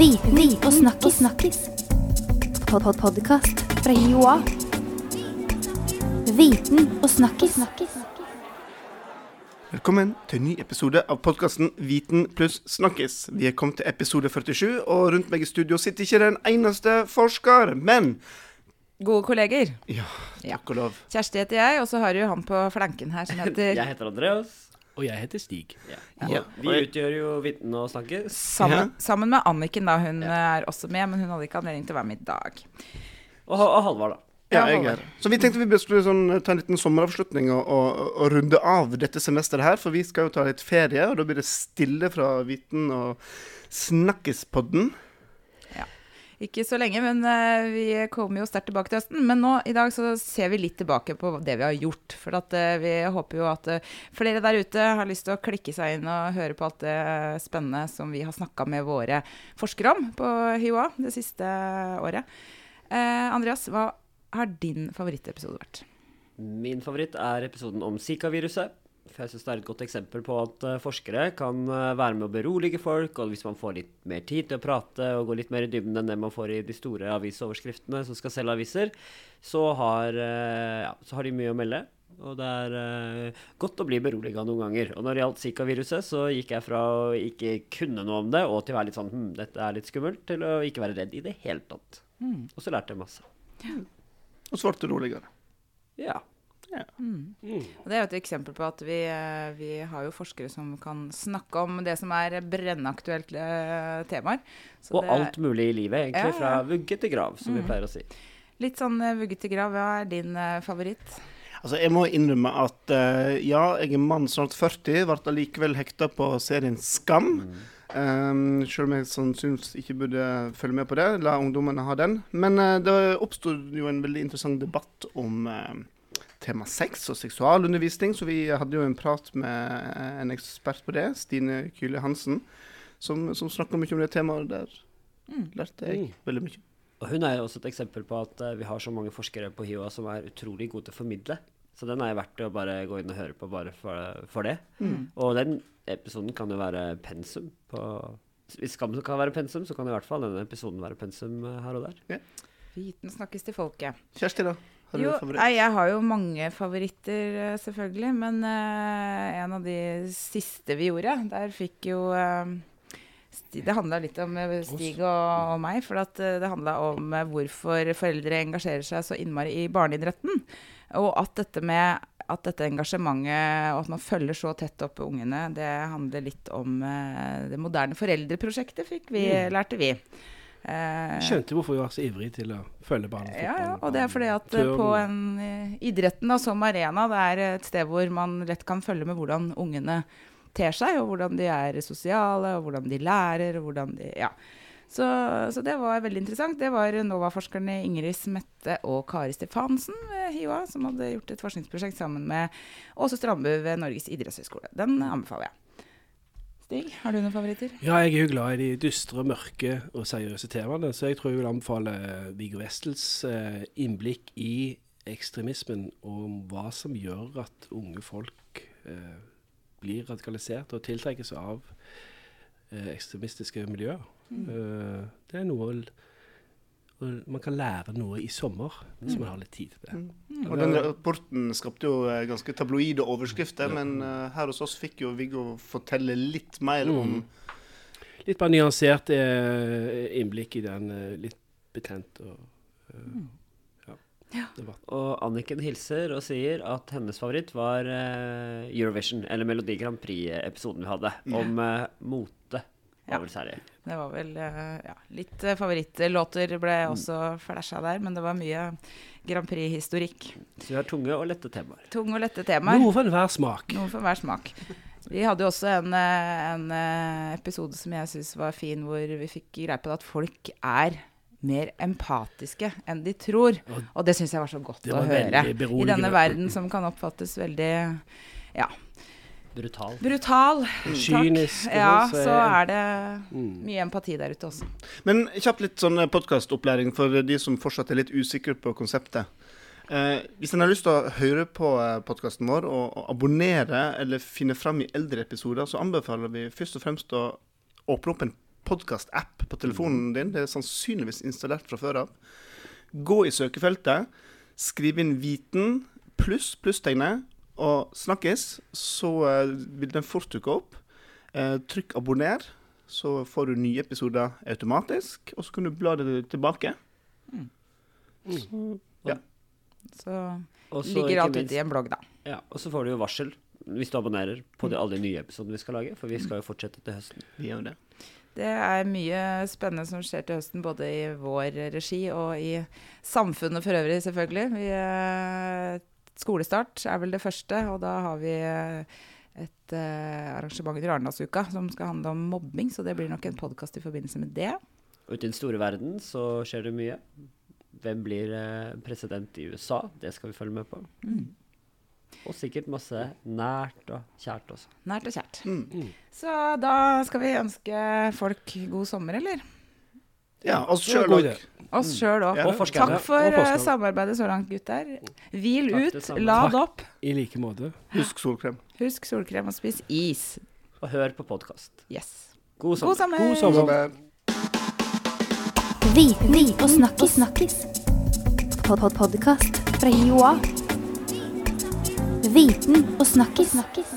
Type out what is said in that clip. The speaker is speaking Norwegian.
Viten og snakkis. snakkis. Pod -pod Podkast fra Joa. Viten og snakkis. Velkommen til en ny episode av podkasten Viten pluss snakkis. Vi er kommet til episode 47, og rundt meg i studio sitter ikke den eneste forsker, men Gode kolleger. Ja, Ja. takk og lov. Kjersti heter jeg, og så har du han på flanken her som heter Jeg heter Andreas. Og jeg heter Stig. Ja. Ja. Vi utgjør jo Vitne og snakker. sammen, sammen med Anniken, da. Hun er også med, men hun hadde ikke anledning til å være med i dag. Og, og Halvard, da. Ja, jeg er. Så vi tenkte vi skulle sånn, ta en liten sommeravslutning og, og, og runde av dette semesteret her, for vi skal jo ta litt ferie, og da blir det stille fra Viten og Snakkispodden. Ikke så lenge, men eh, vi kommer jo sterkt tilbake til høsten. Men nå i dag så ser vi litt tilbake på det vi har gjort. For at eh, vi håper jo at eh, flere der ute har lyst til å klikke seg inn og høre på alt det spennende som vi har snakka med våre forskere om på HiOA det siste året. Eh, Andreas, hva har din favorittepisode vært? Min favoritt er episoden om Zika-viruset. For jeg synes det er et godt eksempel på at eh, forskere kan eh, være med å berolige folk. Og hvis man får litt mer tid til å prate og gå litt mer i dybden enn det man får i de store avisoverskriftene som skal selge aviser, så har, eh, ja, så har de mye å melde. Og det er uh, godt å bli beroliga noen ganger. Og når det gjaldt Zika-viruset, så gikk jeg fra å ikke kunne noe om det, og til å være litt sånn hm, dette er litt skummelt, til å ikke være redd i det hele tatt. Og så lærte jeg masse. Og så ble det roligere. Ja. Og det er jo et eksempel på at vi, eh, vi har jo forskere som kan snakke om det som er brennaktuelle eh, temaer. Så Og det alt mulig i livet, egentlig. Ja, ja. Fra vugge til grav, som vi pleier å si. Litt sånn eh, vugge til grav. Hva er din favoritt? Altså, jeg må innrømme at uh, ja, jeg er mann snart 40, ble allikevel hekta på serien Skam. Um, selv om jeg sannsynligvis ikke burde følge med på det, la ungdommene ha den. Men uh, det oppstod jo en veldig interessant debatt om eh, tema sex og seksualundervisning, så vi hadde jo en prat med en ekspert på det, Stine Kyle Hansen, som, som snakka mye om det temaet. Der lærte jeg Mm. veldig mye. Og hun er jo også et eksempel på at eh, vi har så mange forskere på HiOA som er utrolig gode til å formidle. Så den er verdt å bare gå inn og høre på bare for, for det. Og den episoden kan jo være pensum på Hvis Skam kan være pensum, så kan i hvert fall denne episoden være pensum eh, her og der. Viten snakkes til folket. Kjersti, da? Har Jo, nei, jeg har jo mange favoritter, eh, selvfølgelig. Men uh, en av de siste vi gjorde, der fikk jo uh, det handla litt om Stig og, og meg. For at det handla om hvorfor foreldre engasjerer seg så innmari i barneidretten. Og at dette med at dette engasjementet og at man følger så tett opp ungene, det handler litt om det moderne foreldreprosjektet, fikk vi, lærte vi. Eh, Skjønte hvorfor vi var så ivrige til å følge barna. ja, ja, og det er fordi at eh, på en, eh, idretten da, som arena, det er et sted hvor man lett kan følge med hvordan ungene ter seg, og hvordan de er sosiale, og hvordan de lærer, og hvordan de Ja. Så, så det var veldig interessant. Det var NOVA-forskerne Ingrid Smette og Kari Stefansen ved HiOA som hadde gjort et forskningsprosjekt sammen med Åse Strandbu ved Norges idrettshøgskole. Den anbefaler jeg. Stig, har du noen favoritter? Ja, jeg er jo glad i de dystre, mørke og seriøse temaene, så jeg tror jeg vil anbefale Viggo Westels eh, innblikk i ekstremismen og hva som gjør at unge folk eh, blir radikalisert og tiltrekkes av eh, ekstremistiske miljøer. Eh, det er noe og Man kan lære noe i sommer hvis man har litt tid til det. Og den rapporten skapte jo eh, ganske tabloide overskrifter, men eh, her hos oss fikk jo Viggo fortelle litt mer om Litt mer nyansert eh, innblikk i den litt betent og mm. ja, ja. Og Anniken hilser og sier at hennes favoritt var Eurovision, eller Melodi Grand Prix-episoden vi hadde, om mote. Ja. Det var vel eh, ja, litt eh, favorittlåter ble også flasha der, men det var mye Grand Prix-historikk. Så vi har tunge og lette temaer. Tunge og lette temaer. Noe for enhver smak. Noe for hver smak. Vi hadde jo også en, eh, en episode som jeg syns var fin, hvor vi fikk greie på at folk er mer empatiske enn de tror. Og det syns jeg var så godt var å høre. I denne verden som kan oppfattes veldig ja, Brutal. brutal. Kynisk, Takk. Ja, så er- så er det Mm. mye empati der ute også. Men kjapt litt sånn podkastopplæring for de som fortsatt er litt usikre på konseptet. Eh, hvis en har lyst til å høre på podkasten vår og, og abonnere eller finne fram i eldre episoder, så anbefaler vi først og fremst å åpne opp en podkast-app på telefonen din. Det er sannsynligvis installert fra før av. Gå i søkefeltet, skriv inn 'viten' pluss plusstegnet og 'snakkes', så eh, vil den fort dukke opp. Eh, trykk 'abonner', så får du nye episoder automatisk. Og så kan du bla det tilbake. Så ja. så ligger alt ute i en blogg, da. Ja, og så får du jo varsel hvis du abonnerer på de, alle de nye episodene vi skal lage, for vi skal jo fortsette til høsten. Vi gjør det. Det er mye spennende som skjer til høsten, både i vår regi og i samfunnet for øvrig, selvfølgelig. Vi, eh, skolestart er vel det første, og da har vi eh, et uh, arrangement i Arendalsuka som skal handle om mobbing, så det blir nok en podkast i forbindelse med det. Ute i den store verden så skjer det mye. Hvem blir eh, president i USA? Det skal vi følge med på. Og sikkert masse nært og kjært også. Nært og kjært. Mm. Så da skal vi ønske folk god sommer, eller? Ja, oss Det sjøl òg. Oss sjøl òg. Og forskerne. Takk for eh, samarbeidet så langt, gutter. Hvil Takk, ut, lad Takk. opp. I like måte. Husk solkrem. Husk solkrem og spis is. Og hør på podkast. Yes. God sommer. God sommer! God sommer. Sommer. Viten og snakkis. snakkis. Pod -pod Podkast fra Joa. Viten og snakkis. snakkis.